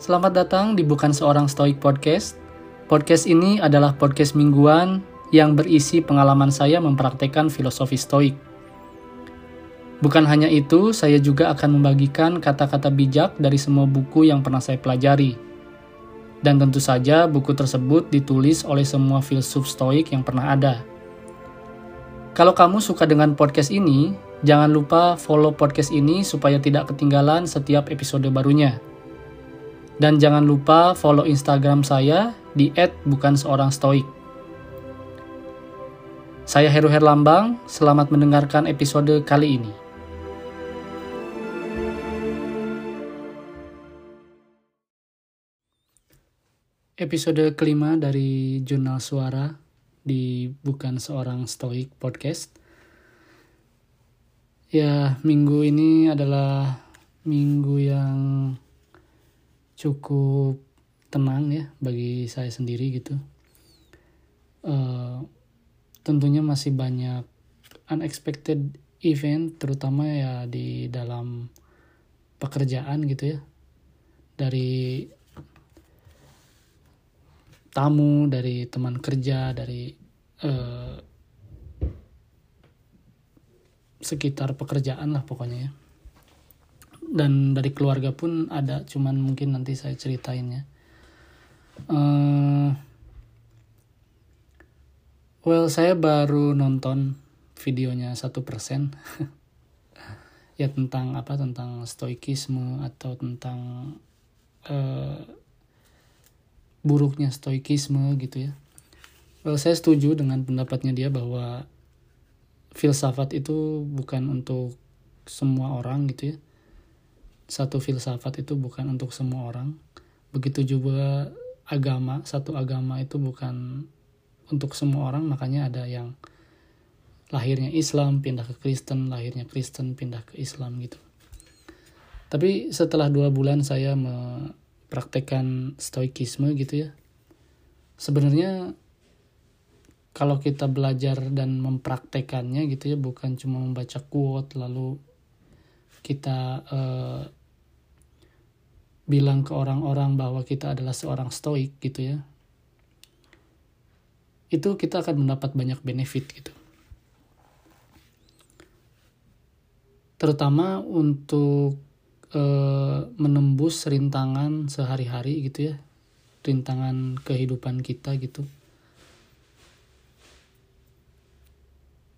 Selamat datang di Bukan Seorang Stoik Podcast. Podcast ini adalah podcast mingguan yang berisi pengalaman saya mempraktekkan filosofi stoik. Bukan hanya itu, saya juga akan membagikan kata-kata bijak dari semua buku yang pernah saya pelajari. Dan tentu saja buku tersebut ditulis oleh semua filsuf stoik yang pernah ada. Kalau kamu suka dengan podcast ini, jangan lupa follow podcast ini supaya tidak ketinggalan setiap episode barunya. Dan jangan lupa follow Instagram saya di @bukanseorangstoik. Saya Heru Herlambang, selamat mendengarkan episode kali ini. Episode kelima dari Jurnal Suara di Bukan Seorang Stoik Podcast. Ya, minggu ini adalah minggu yang cukup tenang ya bagi saya sendiri gitu. Uh, tentunya masih banyak unexpected event, terutama ya di dalam pekerjaan gitu ya. Dari tamu, dari teman kerja, dari uh, sekitar pekerjaan lah pokoknya ya. Dan dari keluarga pun ada, cuman mungkin nanti saya ceritain ya. Uh, well, saya baru nonton videonya satu persen. ya tentang apa tentang stoikisme atau tentang uh, buruknya stoikisme gitu ya. Well, saya setuju dengan pendapatnya dia bahwa filsafat itu bukan untuk semua orang gitu ya. Satu filsafat itu bukan untuk semua orang. Begitu juga agama, satu agama itu bukan untuk semua orang, makanya ada yang lahirnya Islam pindah ke Kristen, lahirnya Kristen pindah ke Islam gitu. Tapi setelah dua bulan saya me praktekan stoikisme gitu ya sebenarnya kalau kita belajar dan mempraktekannya gitu ya bukan cuma membaca quote lalu kita uh, bilang ke orang-orang bahwa kita adalah seorang stoik gitu ya. Itu kita akan mendapat banyak benefit gitu. Terutama untuk uh, menembus rintangan sehari-hari gitu ya. Rintangan kehidupan kita gitu.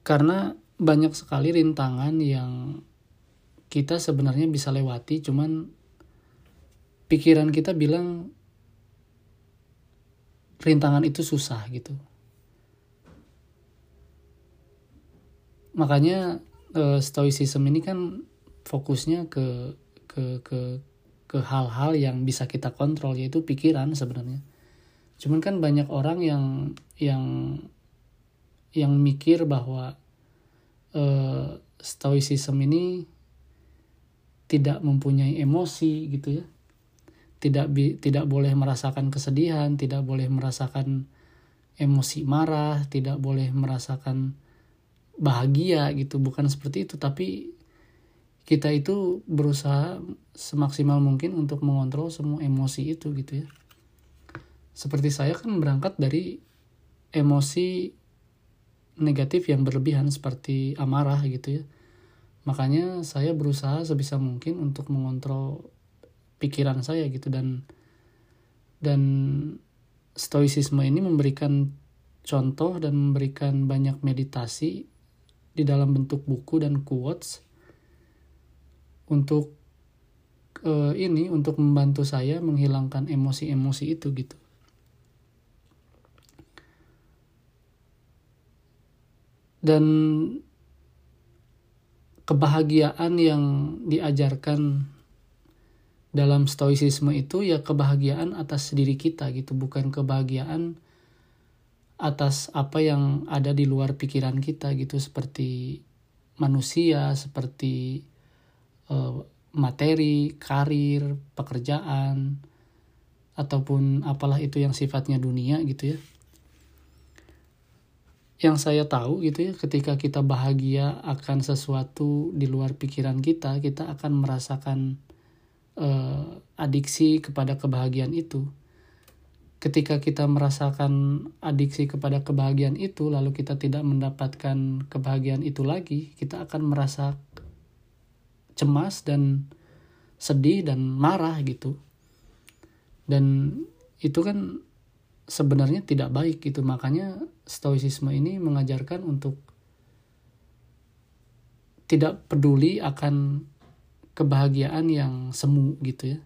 Karena banyak sekali rintangan yang kita sebenarnya bisa lewati cuman pikiran kita bilang rintangan itu susah gitu. Makanya uh, stoicism ini kan fokusnya ke ke ke ke hal-hal yang bisa kita kontrol yaitu pikiran sebenarnya. Cuman kan banyak orang yang yang yang mikir bahwa uh, stoicism ini tidak mempunyai emosi gitu ya tidak bi tidak boleh merasakan kesedihan tidak boleh merasakan emosi marah tidak boleh merasakan bahagia gitu bukan seperti itu tapi kita itu berusaha semaksimal mungkin untuk mengontrol semua emosi itu gitu ya. Seperti saya kan berangkat dari emosi negatif yang berlebihan seperti amarah gitu ya. Makanya saya berusaha sebisa mungkin untuk mengontrol pikiran saya gitu dan dan stoicisme ini memberikan contoh dan memberikan banyak meditasi di dalam bentuk buku dan quotes untuk uh, ini untuk membantu saya menghilangkan emosi-emosi itu gitu. Dan kebahagiaan yang diajarkan dalam stoicisme itu ya kebahagiaan atas diri kita gitu, bukan kebahagiaan atas apa yang ada di luar pikiran kita gitu seperti manusia, seperti uh, materi, karir, pekerjaan, ataupun apalah itu yang sifatnya dunia gitu ya. Yang saya tahu gitu ya, ketika kita bahagia akan sesuatu di luar pikiran kita, kita akan merasakan uh, adiksi kepada kebahagiaan itu. Ketika kita merasakan adiksi kepada kebahagiaan itu lalu kita tidak mendapatkan kebahagiaan itu lagi kita akan merasa cemas dan sedih dan marah gitu. Dan itu kan sebenarnya tidak baik gitu. Makanya stoicisme ini mengajarkan untuk tidak peduli akan kebahagiaan yang semu gitu ya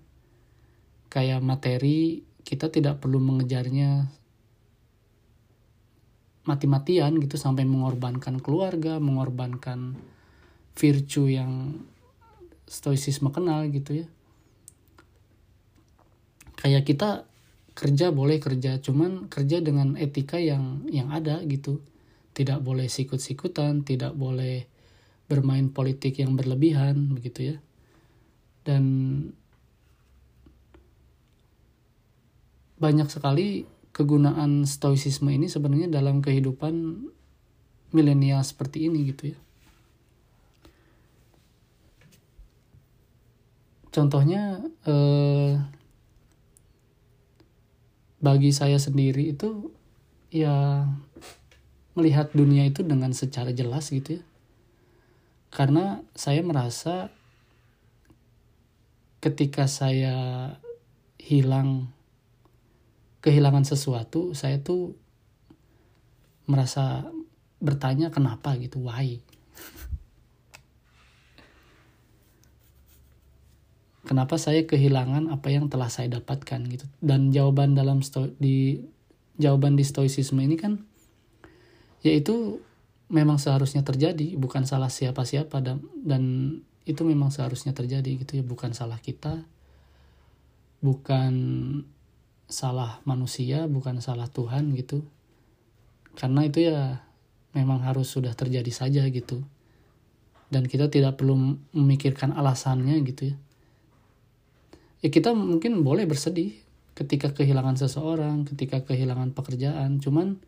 kayak materi kita tidak perlu mengejarnya mati-matian gitu sampai mengorbankan keluarga, mengorbankan virtue yang stoicisme kenal gitu ya. Kayak kita kerja boleh kerja, cuman kerja dengan etika yang yang ada gitu. Tidak boleh sikut-sikutan, tidak boleh bermain politik yang berlebihan begitu ya. Dan banyak sekali kegunaan stoicisme ini sebenarnya dalam kehidupan milenial seperti ini gitu ya. Contohnya eh, bagi saya sendiri itu ya melihat dunia itu dengan secara jelas gitu ya. Karena saya merasa ketika saya hilang kehilangan sesuatu saya tuh merasa bertanya kenapa? gitu. Why? Kenapa saya kehilangan apa yang telah saya dapatkan? gitu. Dan jawaban dalam sto di jawaban di stoicisme ini kan yaitu memang seharusnya terjadi bukan salah siapa-siapa dan dan itu memang seharusnya terjadi gitu ya bukan salah kita bukan salah manusia bukan salah Tuhan gitu. Karena itu ya memang harus sudah terjadi saja gitu. Dan kita tidak perlu memikirkan alasannya gitu ya. Ya kita mungkin boleh bersedih ketika kehilangan seseorang ketika kehilangan pekerjaan. Cuman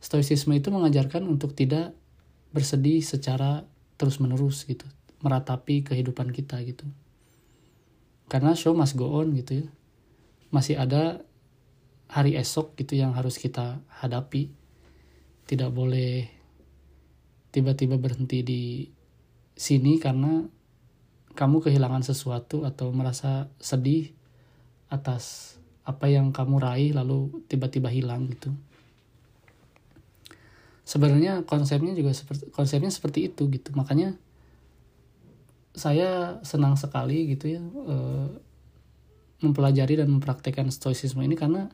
stoicisme itu mengajarkan untuk tidak bersedih secara terus menerus gitu meratapi kehidupan kita gitu. Karena show must go on gitu ya. Masih ada hari esok gitu yang harus kita hadapi. Tidak boleh tiba-tiba berhenti di sini karena kamu kehilangan sesuatu atau merasa sedih atas apa yang kamu raih lalu tiba-tiba hilang gitu. Sebenarnya konsepnya juga seperti konsepnya seperti itu gitu. Makanya saya senang sekali gitu ya eh, mempelajari dan mempraktekkan stoicisme ini karena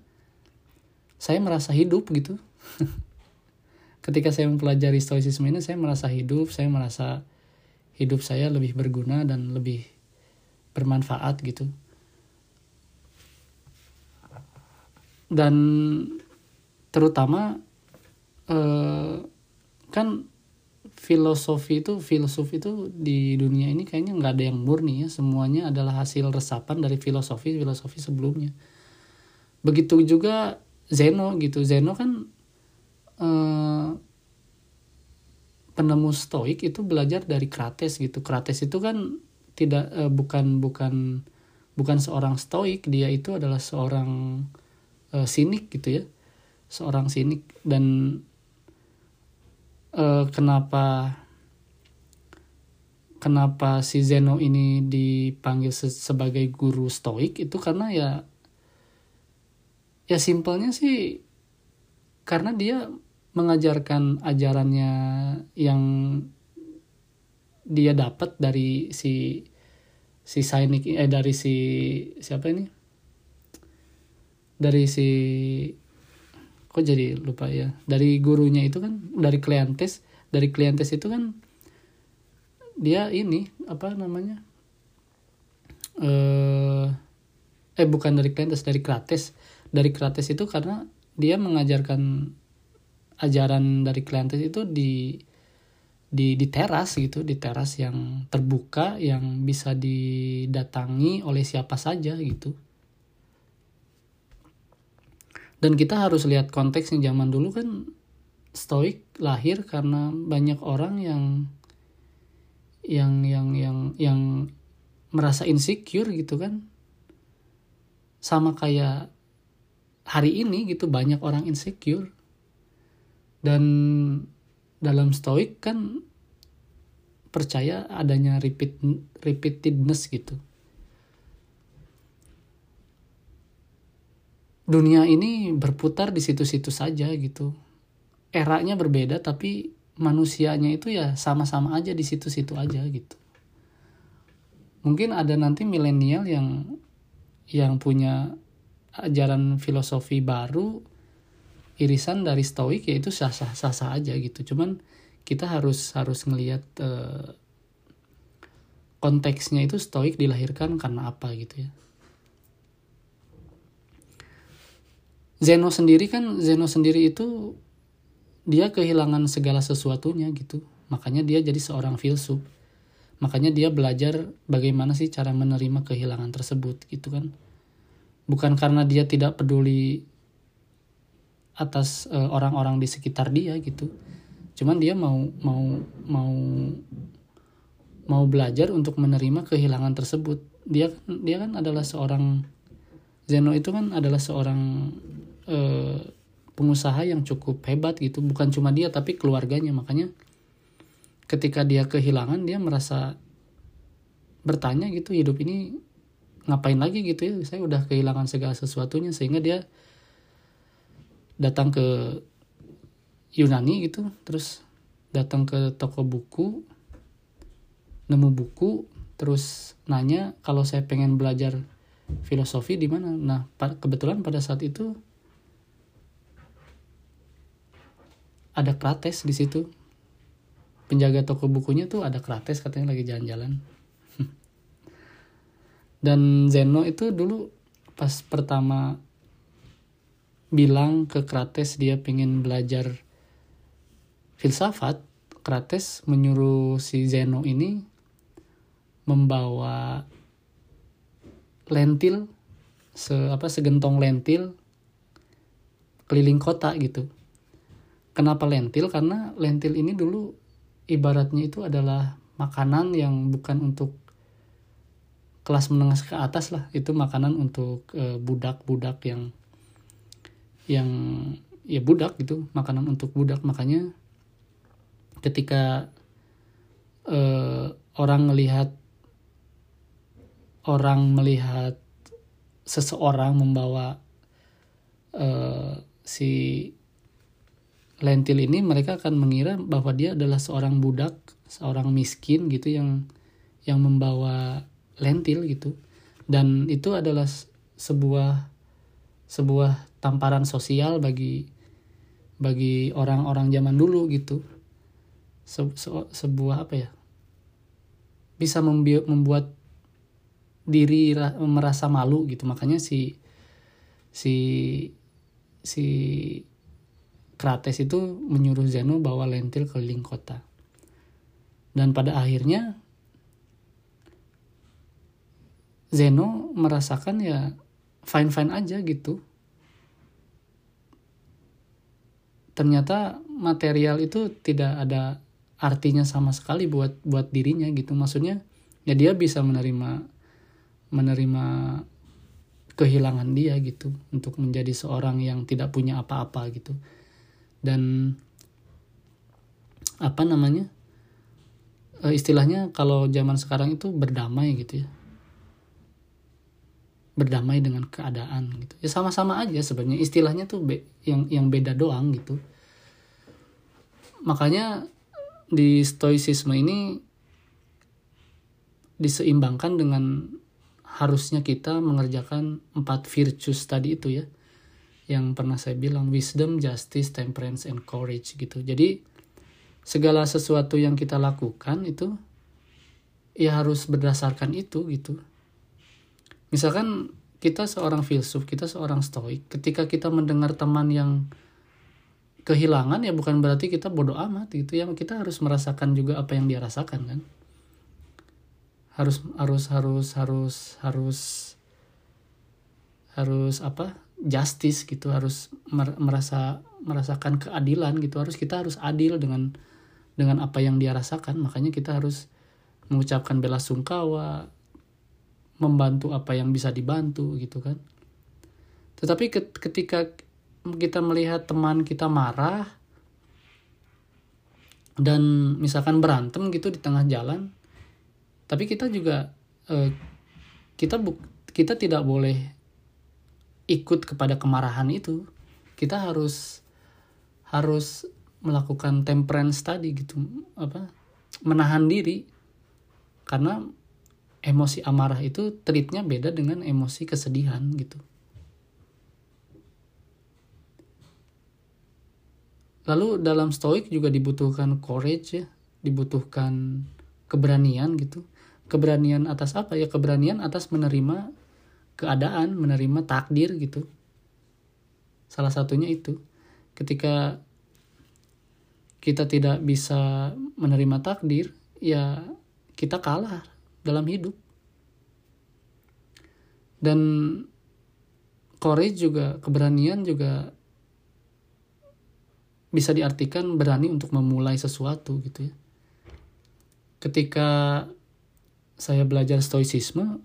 saya merasa hidup gitu. Ketika saya mempelajari stoicisme ini saya merasa hidup, saya merasa hidup saya lebih berguna dan lebih bermanfaat gitu. Dan terutama eh, kan filosofi itu filosofi itu di dunia ini kayaknya nggak ada yang murni ya. Semuanya adalah hasil resapan dari filosofi filosofi sebelumnya. Begitu juga Zeno gitu. Zeno kan eh, penemu stoik itu belajar dari Krates gitu. Krates itu kan tidak eh, bukan bukan bukan seorang stoik. Dia itu adalah seorang eh, sinik gitu ya. Seorang sinik. Dan uh, kenapa kenapa si Zeno ini dipanggil se sebagai guru stoik? Itu karena ya ya simpelnya sih karena dia mengajarkan ajarannya yang dia dapat dari si si Sainik eh dari si siapa ini? Dari si kok jadi lupa ya? Dari gurunya itu kan dari klientes dari klientes itu kan dia ini apa namanya eh eh bukan dari klientes dari krates. Dari krates itu karena dia mengajarkan ajaran dari klientes itu di di di teras gitu di teras yang terbuka yang bisa didatangi oleh siapa saja gitu dan kita harus lihat konteksnya zaman dulu kan stoik lahir karena banyak orang yang yang yang yang yang merasa insecure gitu kan. Sama kayak hari ini gitu banyak orang insecure. Dan dalam stoik kan percaya adanya repeat repeatedness gitu dunia ini berputar di situ-situ saja gitu. Eranya berbeda tapi manusianya itu ya sama-sama aja di situ-situ aja gitu. Mungkin ada nanti milenial yang yang punya ajaran filosofi baru irisan dari stoik yaitu sah-sah sah aja gitu. Cuman kita harus harus ngelihat uh, konteksnya itu stoik dilahirkan karena apa gitu ya Zeno sendiri kan Zeno sendiri itu dia kehilangan segala sesuatunya gitu. Makanya dia jadi seorang filsuf. Makanya dia belajar bagaimana sih cara menerima kehilangan tersebut gitu kan. Bukan karena dia tidak peduli atas eh, orang-orang uh, di sekitar dia gitu. Cuman dia mau mau mau mau belajar untuk menerima kehilangan tersebut. Dia dia kan adalah seorang Zeno itu kan adalah seorang eh, pengusaha yang cukup hebat gitu. Bukan cuma dia tapi keluarganya. Makanya ketika dia kehilangan dia merasa bertanya gitu hidup ini ngapain lagi gitu ya? Saya udah kehilangan segala sesuatunya. Sehingga dia datang ke Yunani gitu terus datang ke toko buku nemu buku terus nanya kalau saya pengen belajar filosofi di mana? Nah kebetulan pada saat itu ada Krates di situ. Penjaga toko bukunya tuh ada Krates katanya lagi jalan-jalan. Dan Zeno itu dulu pas pertama bilang ke Krates dia pengen belajar filsafat Krates menyuruh si Zeno ini membawa lentil se apa segentong lentil keliling kota gitu Kenapa lentil? Karena lentil ini dulu ibaratnya itu adalah makanan yang bukan untuk kelas menengah ke atas lah. Itu makanan untuk budak budak-budak yang yang ya budak gitu, makanan untuk budak. Makanya ketika uh, orang melihat orang melihat seseorang membawa uh, si lentil ini mereka akan mengira bahwa dia adalah seorang budak, seorang miskin gitu yang yang membawa lentil gitu. Dan itu adalah sebuah sebuah tamparan sosial bagi bagi orang-orang zaman dulu gitu. Se, se, sebuah apa ya? Bisa membuat diri merasa malu gitu. Makanya si si si Krates itu menyuruh Zeno bawa lentil keliling kota. Dan pada akhirnya Zeno merasakan ya fine-fine aja gitu. Ternyata material itu tidak ada artinya sama sekali buat buat dirinya gitu. Maksudnya ya dia bisa menerima menerima kehilangan dia gitu untuk menjadi seorang yang tidak punya apa-apa gitu dan apa namanya e, istilahnya kalau zaman sekarang itu berdamai gitu ya. Berdamai dengan keadaan gitu. Ya sama-sama aja sebenarnya. Istilahnya tuh be, yang yang beda doang gitu. Makanya di stoicisme ini diseimbangkan dengan harusnya kita mengerjakan empat virtues tadi itu ya yang pernah saya bilang wisdom, justice, temperance, and courage gitu. Jadi segala sesuatu yang kita lakukan itu ya harus berdasarkan itu gitu. Misalkan kita seorang filsuf, kita seorang stoik, ketika kita mendengar teman yang kehilangan ya bukan berarti kita bodoh amat gitu ya kita harus merasakan juga apa yang dia rasakan kan harus harus harus harus harus harus apa justice gitu harus merasa merasakan keadilan gitu. Harus kita harus adil dengan dengan apa yang dia rasakan. Makanya kita harus mengucapkan bela sungkawa membantu apa yang bisa dibantu gitu kan. Tetapi ketika kita melihat teman kita marah dan misalkan berantem gitu di tengah jalan tapi kita juga eh, kita bu kita tidak boleh ikut kepada kemarahan itu kita harus harus melakukan temperance tadi gitu apa menahan diri. Karena emosi amarah itu treatnya beda dengan emosi kesedihan gitu. Lalu dalam stoik juga dibutuhkan courage ya dibutuhkan keberanian gitu. Keberanian atas apa? Ya keberanian atas menerima keadaan menerima takdir gitu. Salah satunya itu. Ketika kita tidak bisa menerima takdir ya kita kalah dalam hidup. Dan courage juga keberanian juga bisa diartikan berani untuk memulai sesuatu gitu ya. Ketika saya belajar stoicisme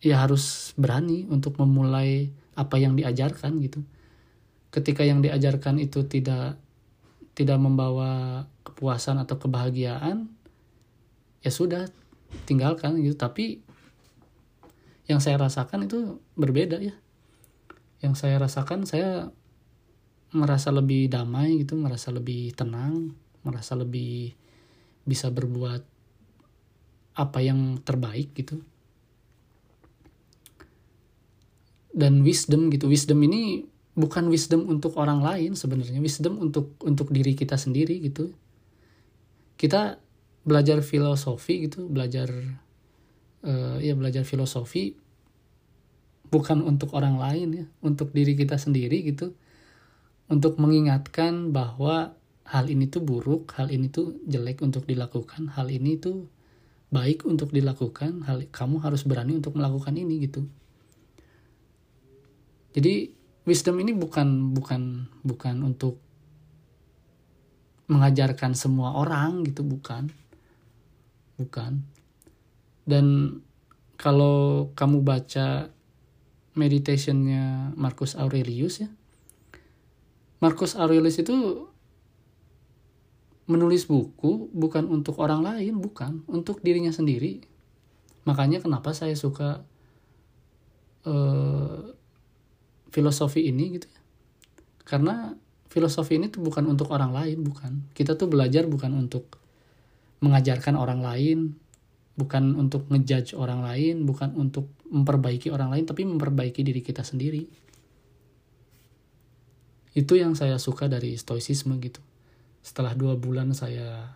ya harus berani untuk memulai apa yang diajarkan gitu. Ketika yang diajarkan itu tidak tidak membawa kepuasan atau kebahagiaan ya sudah tinggalkan gitu. Tapi yang saya rasakan itu berbeda ya. Yang saya rasakan saya merasa lebih damai gitu merasa lebih tenang merasa lebih bisa berbuat apa yang terbaik gitu dan wisdom gitu. Wisdom ini bukan wisdom untuk orang lain sebenarnya. Wisdom untuk untuk diri kita sendiri gitu. Kita belajar filosofi gitu belajar uh, ya belajar filosofi bukan untuk orang lain ya untuk diri kita sendiri gitu. Untuk mengingatkan bahwa hal ini tuh buruk hal ini tuh jelek untuk dilakukan hal ini tuh baik untuk dilakukan hal kamu harus berani untuk melakukan ini gitu jadi wisdom ini bukan bukan bukan untuk mengajarkan semua orang gitu bukan. Bukan. Dan kalau kamu baca meditationnya Marcus Aurelius ya Marcus Aurelius itu menulis buku bukan untuk orang lain, bukan. Untuk dirinya sendiri. Makanya kenapa saya suka uh, filosofi ini gitu ya. Karena filosofi ini tuh bukan untuk orang lain, bukan. Kita tuh belajar bukan untuk mengajarkan orang lain, bukan untuk ngejudge orang lain, bukan untuk memperbaiki orang lain, tapi memperbaiki diri kita sendiri. Itu yang saya suka dari stoicisme gitu setelah dua bulan saya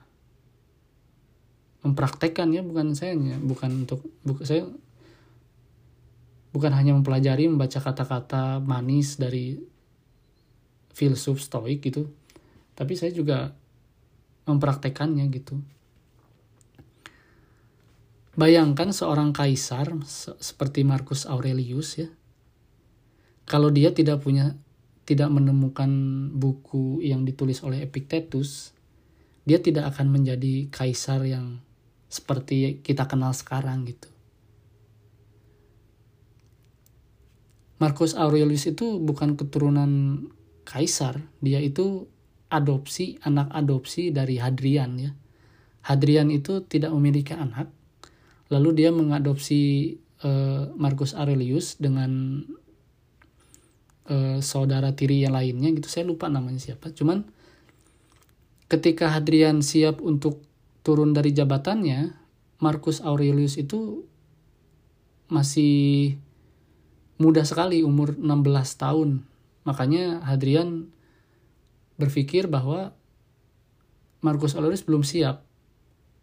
mempraktekkan ya bukan saya bukan untuk bukan saya bukan hanya mempelajari membaca kata-kata manis dari filsuf stoik gitu tapi saya juga mempraktekannya gitu bayangkan seorang kaisar seperti Marcus Aurelius ya kalau dia tidak punya tidak menemukan buku yang ditulis oleh Epictetus, dia tidak akan menjadi kaisar yang seperti kita kenal sekarang gitu. Marcus Aurelius itu bukan keturunan kaisar, dia itu adopsi, anak adopsi dari Hadrian ya. Hadrian itu tidak memiliki anak, lalu dia mengadopsi uh, Marcus Aurelius dengan uh, saudara tiri yang lainnya gitu. Saya lupa namanya siapa. Cuman ketika Hadrian siap untuk turun dari jabatannya Marcus Aurelius itu masih muda sekali umur 16 tahun. Makanya Hadrian berpikir bahwa Marcus Aurelius belum siap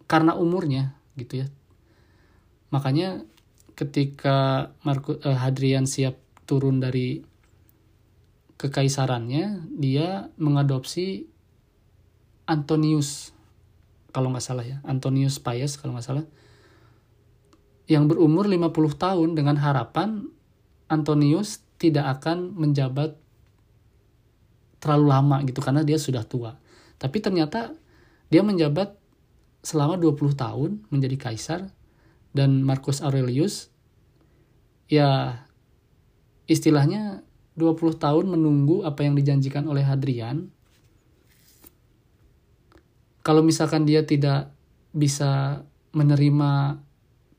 karena umurnya gitu ya. Makanya ketika Marcus eh, Hadrian siap turun dari kekaisarannya dia mengadopsi Antonius kalau nggak salah ya Antonius Pius kalau nggak salah yang berumur 50 tahun dengan harapan Antonius tidak akan menjabat terlalu lama gitu karena dia sudah tua. Tapi ternyata dia menjabat selama 20 tahun menjadi kaisar dan Marcus Aurelius ya istilahnya 20 tahun menunggu apa yang dijanjikan oleh Hadrian. Kalau misalkan dia tidak bisa menerima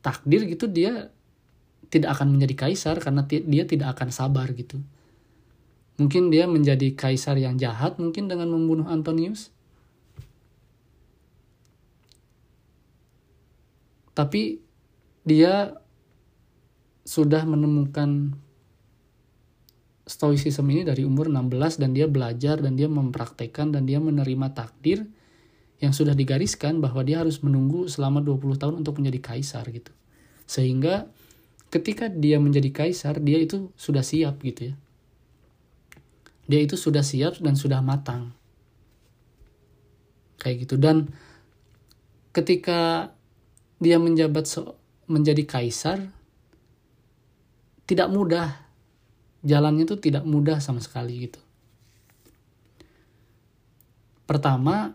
takdir gitu dia tidak akan menjadi kaisar karena dia tidak akan sabar gitu. Mungkin dia menjadi kaisar yang jahat mungkin dengan membunuh Antonius. Tapi dia sudah menemukan stoicism ini dari umur 16 dan dia belajar dan dia mempraktekkan dan dia menerima takdir yang sudah digariskan bahwa dia harus menunggu selama 20 tahun untuk menjadi kaisar gitu. Sehingga ketika dia menjadi kaisar, dia itu sudah siap gitu ya. Dia itu sudah siap dan sudah matang. Kayak gitu dan ketika dia menjabat so menjadi kaisar tidak mudah jalannya tuh tidak mudah sama sekali gitu. Pertama,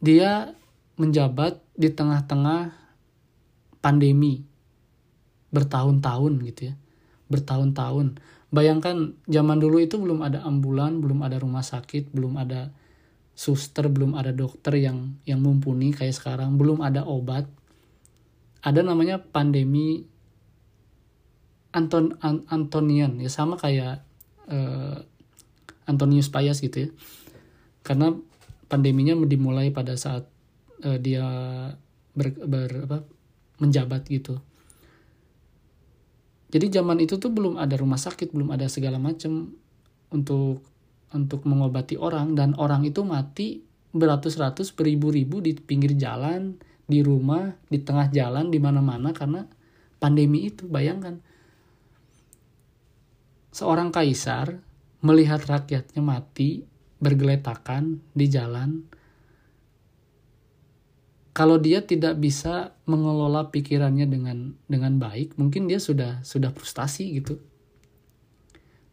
dia menjabat di tengah-tengah pandemi bertahun-tahun gitu ya. Bertahun-tahun. Bayangkan zaman dulu itu belum ada ambulan, belum ada rumah sakit, belum ada suster, belum ada dokter yang yang mumpuni kayak sekarang, belum ada obat. Ada namanya pandemi Anton An Antonian ya sama kayak uh, Antonius Pius gitu ya karena pandeminya dimulai pada saat uh, dia ber, ber apa menjabat gitu jadi zaman itu tuh belum ada rumah sakit belum ada segala macam untuk untuk mengobati orang. Dan orang itu mati beratus-ratus beribu-ribu di pinggir jalan di rumah di tengah jalan di mana-mana karena pandemi itu. Bayangkan. Seorang kaisar melihat rakyatnya mati bergeletakan di jalan kalau dia tidak bisa mengelola pikirannya dengan dengan baik mungkin dia sudah sudah frustasi gitu.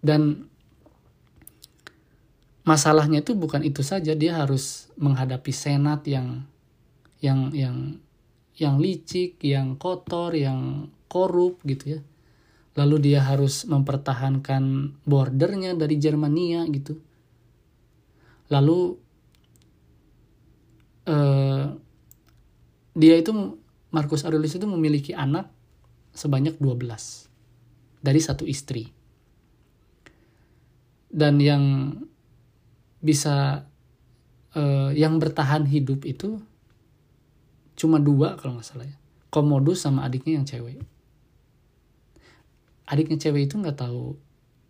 Dan masalahnya itu bukan itu saja dia harus menghadapi senat yang yang yang yang licik yang kotor yang korup gitu ya. Lalu dia harus mempertahankan bordernya dari Jermania gitu. Lalu eh, dia itu Marcus Aurelius itu memiliki anak sebanyak 12 dari satu istri. Dan yang bisa eh, yang bertahan hidup itu cuma dua kalau nggak salah ya. Komodus sama adiknya yang cewek. Adiknya cewek itu nggak tahu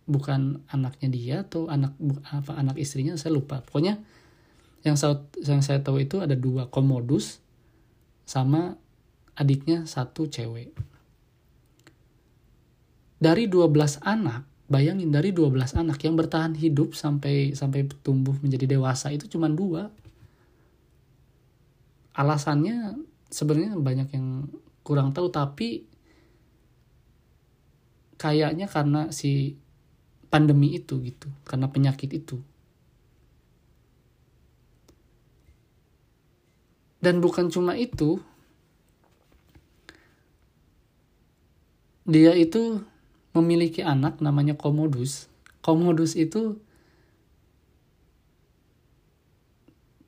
bukan anaknya dia atau anak apa anak istrinya saya lupa. Pokoknya yang saya yang saya tahu itu ada dua komodus sama adiknya satu cewek. Dari 12 anak bayangin dari 12 anak yang bertahan hidup sampai sampai tumbuh menjadi dewasa itu cuma dua. Alasannya sebenarnya banyak yang kurang tahu tapi kayaknya karena si pandemi itu gitu karena penyakit itu dan bukan cuma itu dia itu memiliki anak namanya Komodus Komodus itu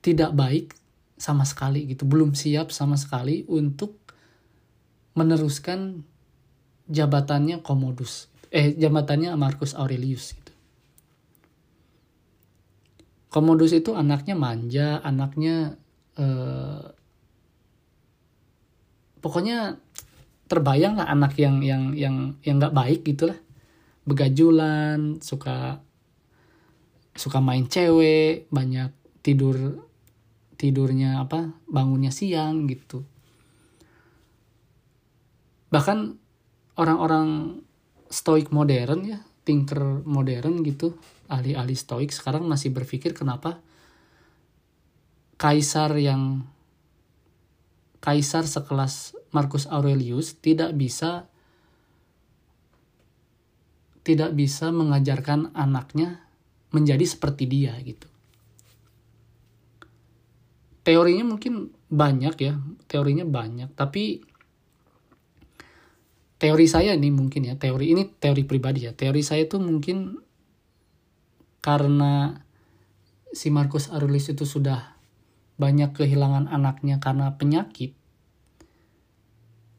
tidak baik sama sekali gitu belum siap sama sekali untuk meneruskan jabatannya Commodus eh jabatannya Marcus Aurelius gitu. Commodus itu anaknya manja, anaknya eh, pokoknya terbayang lah anak yang yang yang yang nggak baik gitulah. Begajulan suka suka main cewek banyak tidur tidurnya apa bangunnya siang gitu. Bahkan orang-orang stoik modern ya thinker modern gitu ahli-ahli stoik sekarang masih berpikir kenapa kaisar yang kaisar sekelas Marcus Aurelius tidak bisa tidak bisa mengajarkan anaknya menjadi seperti dia gitu. Teorinya mungkin banyak ya, teorinya banyak, tapi teori saya ini mungkin ya teori ini teori pribadi ya teori saya itu mungkin karena si Marcus Aurelius itu sudah banyak kehilangan anaknya karena penyakit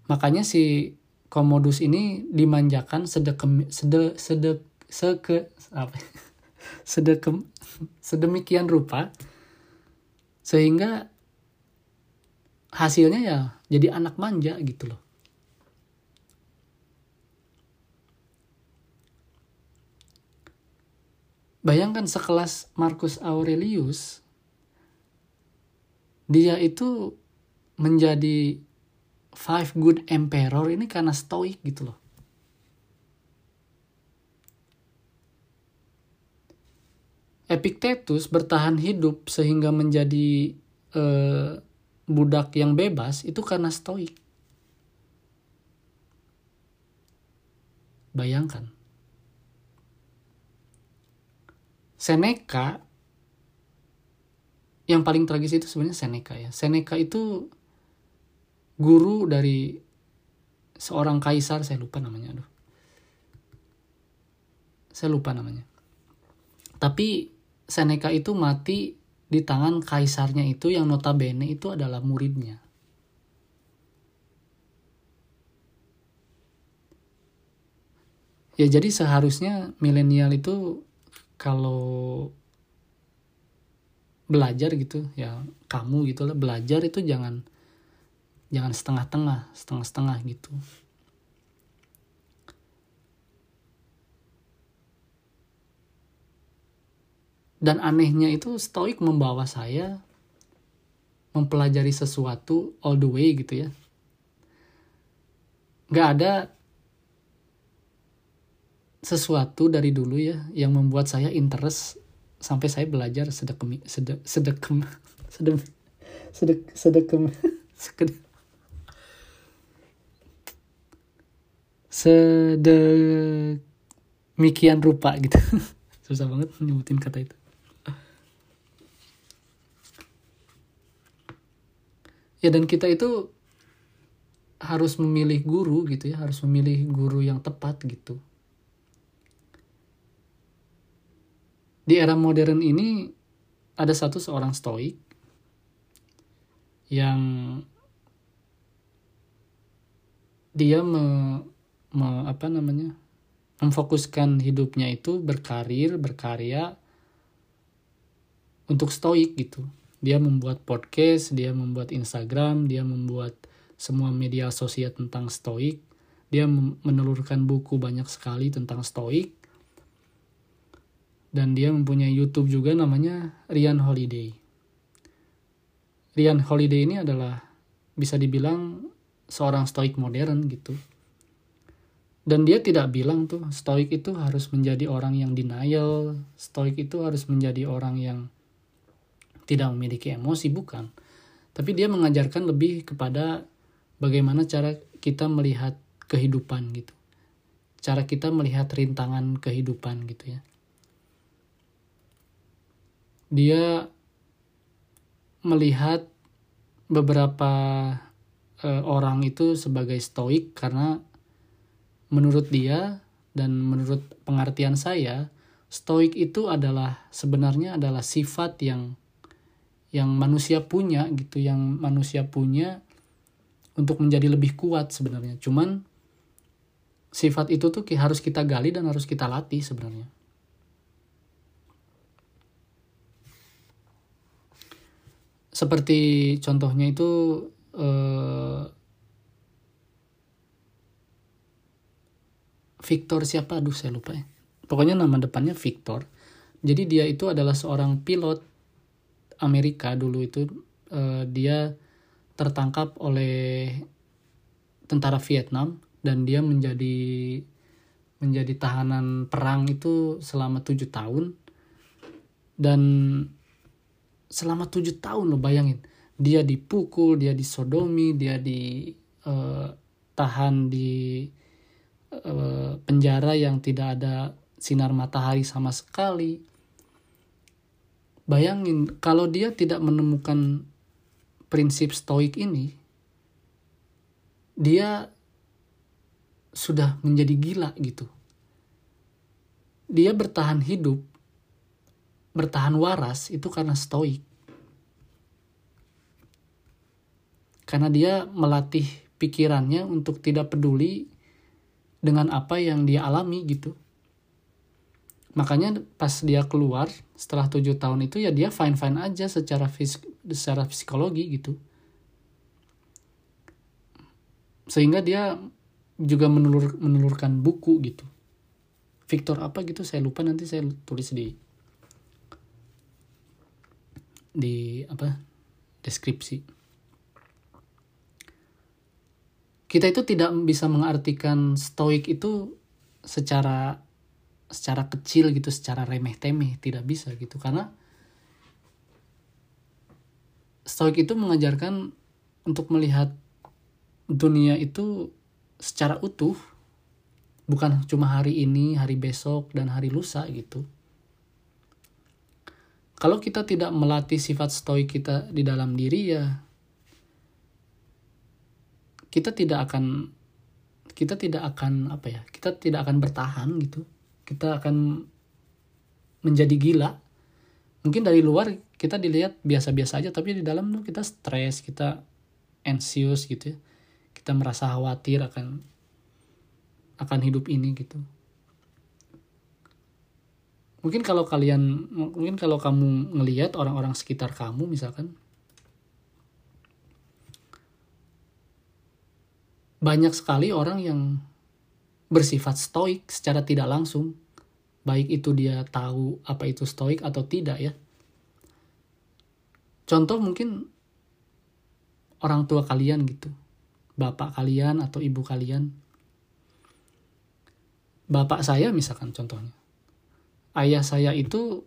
makanya si Komodus ini dimanjakan sedekem sede sede seke apa? Sedekem sedemikian rupa sehingga hasilnya ya jadi anak manja gitu loh. Bayangkan sekelas Marcus Aurelius dia itu menjadi five good emperor ini karena stoik gitu loh Epictetus bertahan hidup sehingga menjadi eh, budak yang bebas itu karena stoik. Bayangkan. Seneca yang paling tragis itu sebenarnya Seneca ya. Seneca itu guru dari seorang kaisar, saya lupa namanya, aduh. Saya lupa namanya. Tapi Seneca itu mati di tangan kaisarnya itu yang notabene itu adalah muridnya. Ya jadi seharusnya milenial itu kalau belajar gitu. Ya kamu gitu lah belajar itu jangan jangan setengah-tengah setengah-setengah gitu. Dan anehnya itu stoik membawa saya mempelajari sesuatu all the way gitu ya. Nggak ada sesuatu dari dulu ya yang membuat saya interest sampai saya belajar sedekem sedek sedekem sedek sedek sedekem sedemikian rupa gitu. Susah banget nyebutin kata itu. Ya dan kita itu harus memilih guru gitu ya harus memilih guru yang tepat gitu di era modern ini ada satu seorang stoik yang dia me, me apa namanya memfokuskan hidupnya itu berkarir berkarya untuk stoik gitu dia membuat podcast, dia membuat Instagram, dia membuat semua media sosial tentang stoik. Dia menelurkan buku banyak sekali tentang stoik. Dan dia mempunyai YouTube juga namanya Rian Holiday. Rian Holiday ini adalah bisa dibilang seorang stoik modern gitu. Dan dia tidak bilang tuh stoik itu harus menjadi orang yang denial, stoik itu harus menjadi orang yang tidak memiliki emosi bukan tapi dia mengajarkan lebih kepada bagaimana cara kita melihat kehidupan gitu cara kita melihat rintangan kehidupan gitu ya dia melihat beberapa e, orang itu sebagai stoik karena menurut dia dan menurut pengertian saya stoik itu adalah sebenarnya adalah sifat yang yang manusia punya gitu yang manusia punya untuk menjadi lebih kuat sebenarnya. Cuman sifat itu tuh harus kita gali dan harus kita latih sebenarnya seperti contohnya itu eh, Victor siapa? Aduh saya lupa ya. Pokoknya nama depannya Victor. Jadi dia itu adalah seorang pilot Amerika dulu itu uh, dia tertangkap oleh tentara Vietnam dan dia menjadi menjadi tahanan perang itu selama tujuh tahun. Dan selama tujuh tahun lo bayangin dia dipukul dia disodomi dia ditahan di uh, penjara yang tidak ada sinar matahari sama sekali Bayangin kalau dia tidak menemukan prinsip stoik ini, dia sudah menjadi gila gitu. Dia bertahan hidup, bertahan waras itu karena stoik. Karena dia melatih pikirannya untuk tidak peduli dengan apa yang dia alami gitu. Makanya pas dia keluar setelah tujuh tahun itu ya dia fine fine aja secara fisik, secara psikologi gitu. Sehingga dia juga menelur menelurkan buku gitu Victor apa gitu saya lupa nanti saya tulis di di apa deskripsi. Kita itu tidak bisa mengartikan stoik itu secara secara kecil gitu secara remeh temeh tidak bisa gitu karena stoik itu mengajarkan untuk melihat dunia itu secara utuh. Bukan cuma hari ini, hari besok dan hari lusa gitu. Kalau kita tidak melatih sifat stoik kita di dalam diri ya kita tidak akan kita tidak akan apa ya kita tidak akan bertahan gitu. Kita akan menjadi gila. Mungkin dari luar kita dilihat biasa-biasa aja tapi di dalam tuh kita stres kita anxious gitu ya. Kita merasa khawatir akan akan hidup ini gitu mungkin kalau kalian mungkin kalau kamu ngelihat orang-orang sekitar kamu misalkan banyak sekali orang yang bersifat stoik secara tidak langsung baik itu dia tahu apa itu stoik atau tidak ya contoh mungkin orang tua kalian gitu bapak kalian atau ibu kalian. Bapak saya misalkan contohnya. Ayah saya itu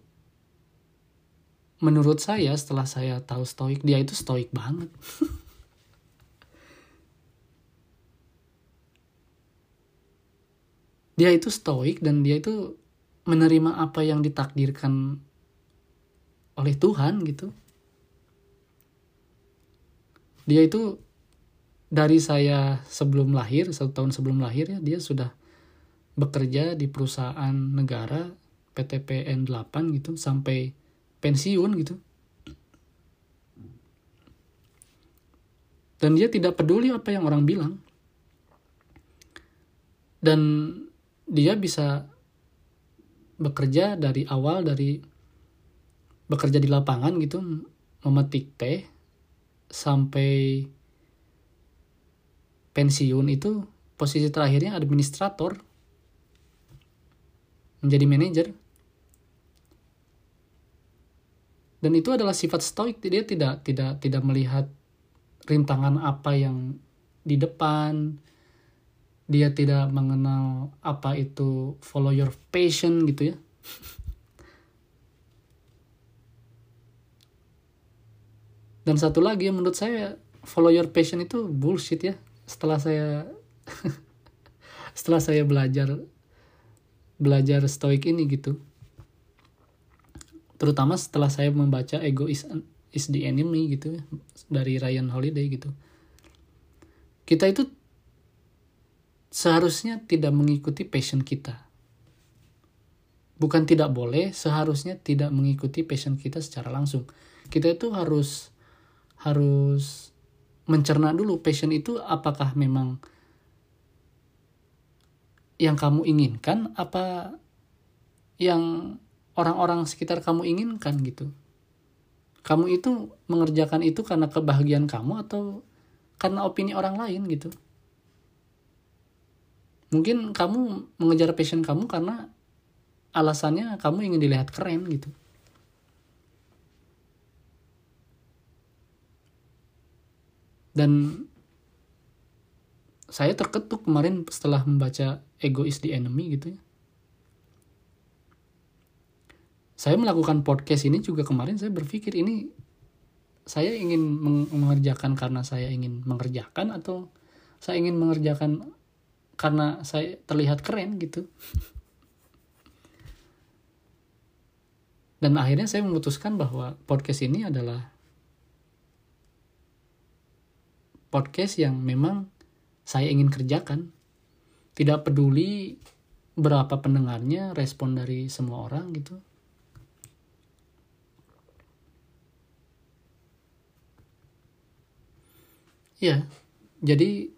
menurut saya setelah saya tahu stoik, dia itu stoik banget. dia itu stoik dan dia itu menerima apa yang ditakdirkan oleh Tuhan gitu. Dia itu dari saya sebelum lahir satu tahun sebelum lahir ya dia sudah bekerja di perusahaan negara PTPN 8 gitu sampai pensiun gitu. Dan dia tidak peduli apa yang orang bilang. Dan dia bisa bekerja dari awal dari bekerja di lapangan gitu memetik teh sampai pensiun itu posisi terakhirnya administrator menjadi manajer dan itu adalah sifat stoik. Dia tidak tidak tidak melihat rintangan apa yang di depan. Dia tidak mengenal apa itu follow your passion gitu ya. Dan satu lagi menurut saya follow your passion itu bullshit ya. Setelah saya setelah saya belajar belajar stoik ini gitu terutama setelah saya membaca ego is, is the enemy gitu dari Ryan Holiday gitu. Kita itu seharusnya tidak mengikuti passion kita. Bukan tidak boleh seharusnya tidak mengikuti passion kita secara langsung. Kita itu harus harus mencerna dulu passion itu apakah memang yang kamu inginkan apa yang orang-orang sekitar kamu inginkan gitu. Kamu itu mengerjakan itu karena kebahagiaan kamu atau karena opini orang lain gitu? Mungkin kamu mengejar passion kamu karena alasannya kamu ingin dilihat keren gitu. Dan saya terketuk kemarin setelah membaca Ego is the Enemy gitu ya. Saya melakukan podcast ini juga kemarin saya berpikir ini saya ingin mengerjakan karena saya ingin mengerjakan atau saya ingin mengerjakan karena saya terlihat keren gitu. Dan akhirnya saya memutuskan bahwa podcast ini adalah podcast yang memang saya ingin kerjakan tidak peduli berapa pendengarnya respon dari semua orang gitu ya jadi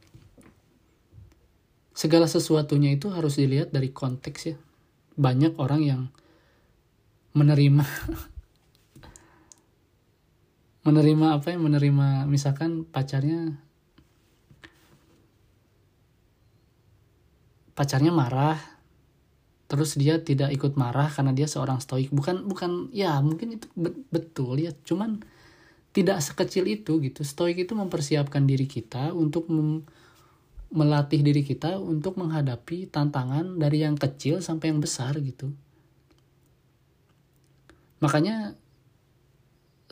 segala sesuatunya itu harus dilihat dari konteks ya. Banyak orang yang menerima menerima apa ya? Menerima misalkan pacarnya pacarnya marah terus dia tidak ikut marah karena dia seorang stoik. Bukan bukan ya mungkin itu betul ya. Cuman tidak sekecil itu gitu stoik itu mempersiapkan diri kita untuk melatih diri kita untuk menghadapi tantangan dari yang kecil sampai yang besar gitu makanya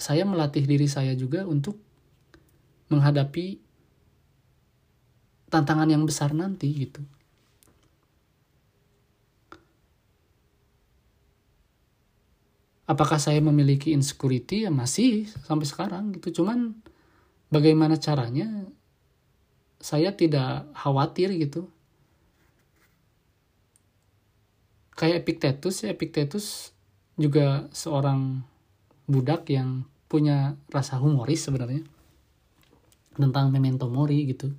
saya melatih diri saya juga untuk menghadapi tantangan yang besar nanti gitu. Apakah saya memiliki insecurity? Ya masih sampai sekarang gitu. Cuman bagaimana caranya saya tidak khawatir gitu. Kayak Epictetus ya Epictetus juga seorang budak yang punya rasa humoris sebenarnya tentang memento mori gitu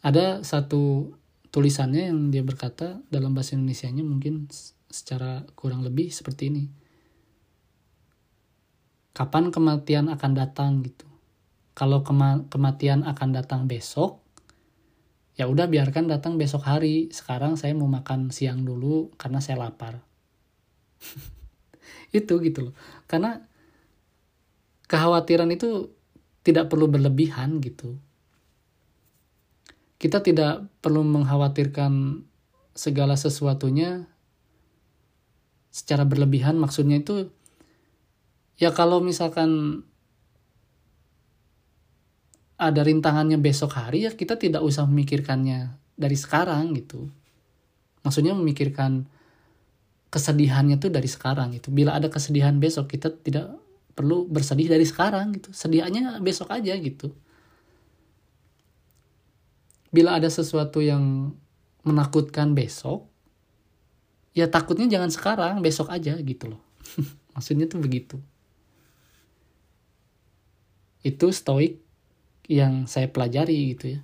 ada satu tulisannya yang dia berkata dalam bahasa Indonesia-nya mungkin secara kurang lebih seperti ini. Kapan kematian akan datang gitu. Kalau kema kematian akan datang besok ya udah biarkan datang besok hari. Sekarang saya mau makan siang dulu karena saya lapar. Itu gitu loh. Karena kekhawatiran itu tidak perlu berlebihan gitu. Kita tidak perlu mengkhawatirkan segala sesuatunya secara berlebihan maksudnya itu ya kalau misalkan ada rintangannya besok hari ya kita tidak usah memikirkannya dari sekarang gitu maksudnya memikirkan kesedihannya tuh dari sekarang gitu. Bila ada kesedihan besok kita tidak perlu bersedih dari sekarang gitu. Sedianya besok aja gitu. Bila ada sesuatu yang menakutkan besok, ya takutnya jangan sekarang, besok aja gitu loh. Maksudnya tuh begitu. Itu stoik yang saya pelajari gitu ya.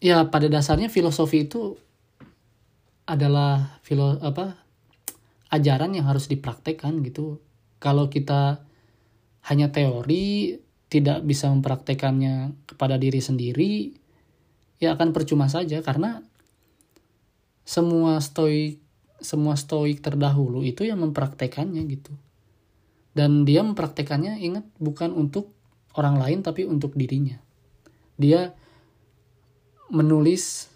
ya pada dasarnya filosofi itu adalah filo apa ajaran yang harus dipraktekkan gitu kalau kita hanya teori tidak bisa mempraktekannya kepada diri sendiri ya akan percuma saja karena semua stoik semua stoik terdahulu itu yang mempraktekannya gitu dan dia mempraktekannya ingat bukan untuk orang lain tapi untuk dirinya dia menulis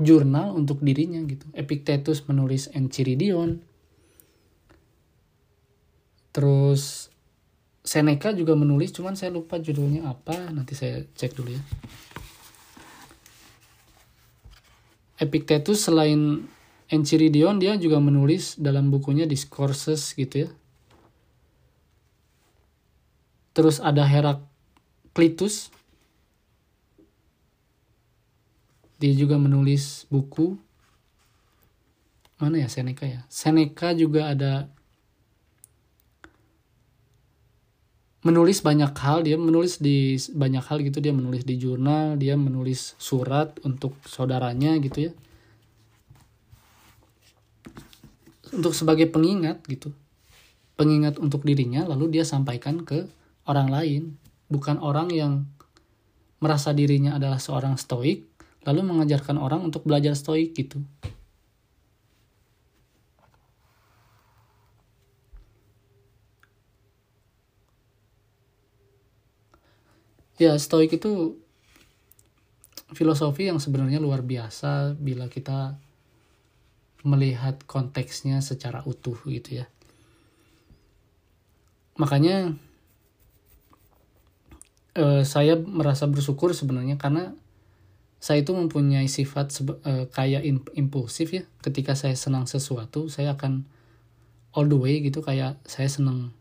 jurnal untuk dirinya gitu. Epictetus menulis Enchiridion. Terus Seneca juga menulis, cuman saya lupa judulnya apa. Nanti saya cek dulu ya. Epictetus selain Enchiridion dia juga menulis dalam bukunya Discourses gitu ya. Terus ada Heraclitus dia juga menulis buku mana ya Seneca ya Seneca juga ada menulis banyak hal dia menulis di banyak hal gitu. Dia menulis di jurnal dia menulis surat untuk saudaranya gitu ya. Untuk sebagai pengingat gitu. Pengingat untuk dirinya lalu dia sampaikan ke orang lain. Bukan orang yang merasa dirinya adalah seorang stoik lalu mengajarkan orang untuk belajar stoik gitu. Ya, stoik itu filosofi yang sebenarnya luar biasa bila kita melihat konteksnya secara utuh gitu ya. Makanya eh, saya merasa bersyukur sebenarnya karena saya itu mempunyai sifat uh, kayak impulsif ya ketika saya senang sesuatu saya akan all the way gitu kayak saya senang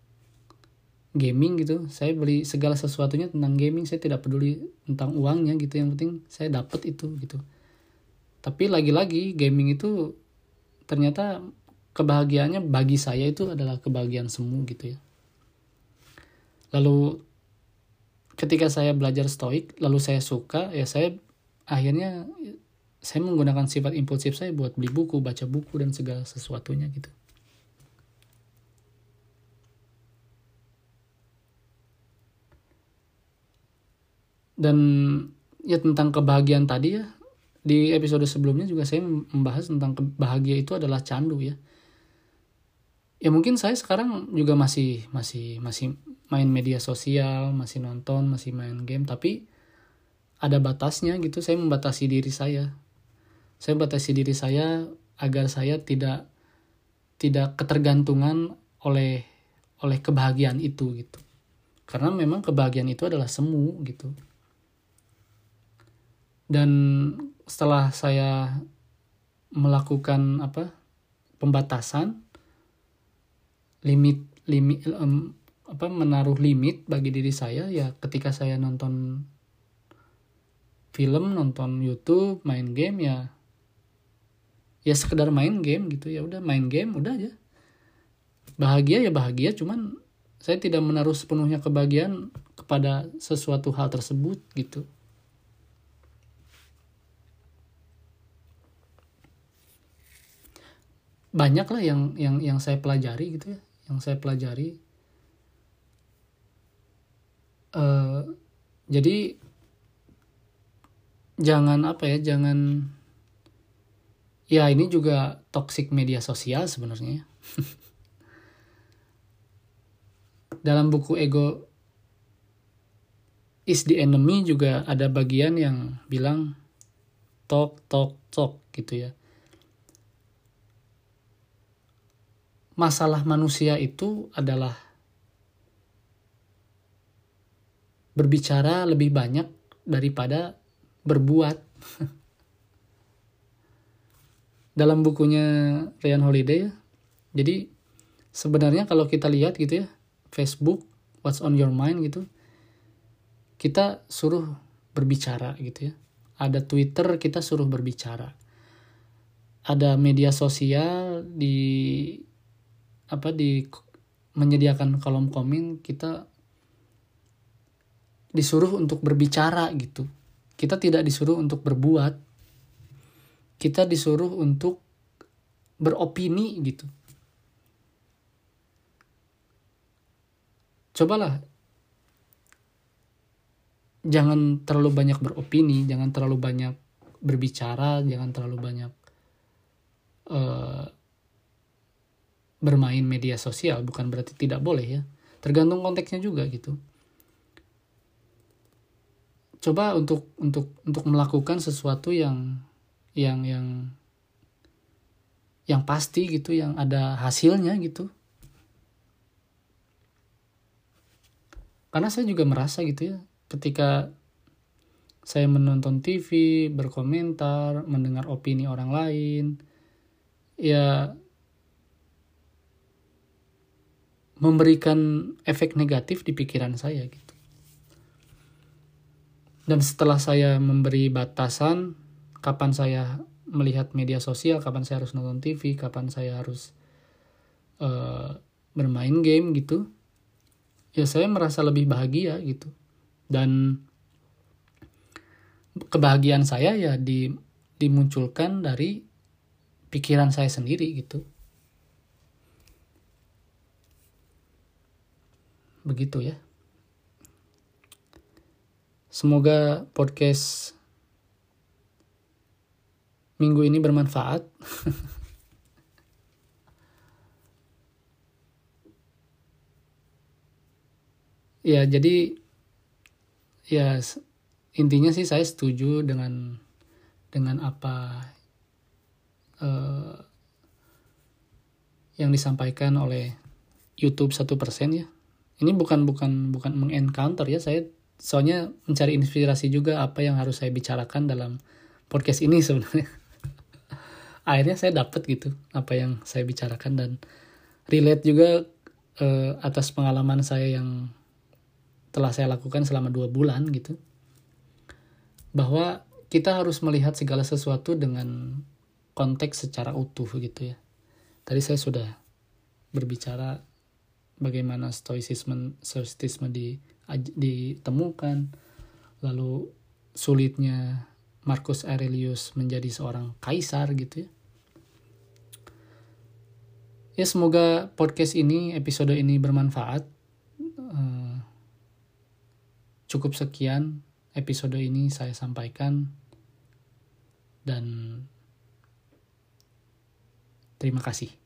gaming gitu. Saya beli segala sesuatunya tentang gaming. Saya tidak peduli tentang uangnya gitu. Yang penting saya dapat itu gitu. Tapi lagi-lagi gaming itu ternyata kebahagiaannya bagi saya itu adalah kebahagiaan semu gitu ya. Lalu ketika saya belajar stoik lalu saya suka ya saya akhirnya saya menggunakan sifat impulsif saya buat beli buku baca buku dan segala sesuatunya gitu dan ya tentang kebahagiaan tadi ya di episode sebelumnya juga saya membahas tentang kebahagia itu adalah candu ya. Ya mungkin saya sekarang juga masih masih masih main media sosial masih nonton masih main game tapi ada batasnya gitu. Saya membatasi diri saya. Saya membatasi diri saya agar saya tidak tidak ketergantungan oleh oleh kebahagiaan itu gitu. Karena memang kebahagiaan itu adalah semu gitu dan setelah saya melakukan apa pembatasan limit limit um, apa menaruh limit bagi diri saya ya ketika saya nonton film nonton YouTube main game ya ya sekedar main game gitu ya udah main game udah aja. Bahagia ya bahagia cuman saya tidak menaruh sepenuhnya kebahagiaan kepada sesuatu hal tersebut gitu banyak lah yang yang yang saya pelajari gitu ya yang saya pelajari. Uh, jadi jangan apa ya jangan ya ini juga toxic media sosial sebenarnya. Dalam buku ego is the enemy juga ada bagian yang bilang talk talk talk gitu ya masalah manusia itu adalah berbicara lebih banyak daripada berbuat. Dalam bukunya Ryan Holiday ya. Jadi sebenarnya kalau kita lihat gitu ya, Facebook What's on your mind gitu. Kita suruh berbicara gitu ya. Ada Twitter kita suruh berbicara. Ada media sosial di apa di menyediakan kolom komen kita disuruh untuk berbicara gitu. Kita tidak disuruh untuk berbuat. Kita disuruh untuk beropini gitu. Cobalah jangan terlalu banyak beropini, jangan terlalu banyak berbicara, jangan terlalu banyak uh, bermain media sosial bukan berarti tidak boleh ya. Tergantung konteksnya juga gitu. Coba untuk untuk untuk melakukan sesuatu yang yang yang yang pasti gitu yang ada hasilnya gitu. Karena saya juga merasa gitu ya ketika saya menonton TV, berkomentar, mendengar opini orang lain, ya memberikan efek negatif di pikiran saya gitu. Dan setelah saya memberi batasan kapan saya melihat media sosial, kapan saya harus nonton TV, kapan saya harus uh, bermain game gitu, ya saya merasa lebih bahagia gitu. Dan kebahagiaan saya ya di, dimunculkan dari pikiran saya sendiri gitu. Begitu ya. Semoga podcast minggu ini bermanfaat. ya, jadi ya intinya sih saya setuju dengan dengan apa uh, yang disampaikan oleh YouTube satu persen ya ini bukan bukan bukan mengencounter ya. Saya soalnya mencari inspirasi juga apa yang harus saya bicarakan dalam podcast ini sebenarnya. Akhirnya saya dapat gitu apa yang saya bicarakan dan relate juga uh, atas pengalaman saya yang telah saya lakukan selama dua bulan gitu. Bahwa kita harus melihat segala sesuatu dengan konteks secara utuh gitu ya. Tadi saya sudah berbicara bagaimana stoicisme stoicisme di, ditemukan. Lalu sulitnya Marcus Aurelius menjadi seorang kaisar gitu ya. Ya semoga podcast ini episode ini bermanfaat. Uh, cukup sekian episode ini saya sampaikan. Dan terima kasih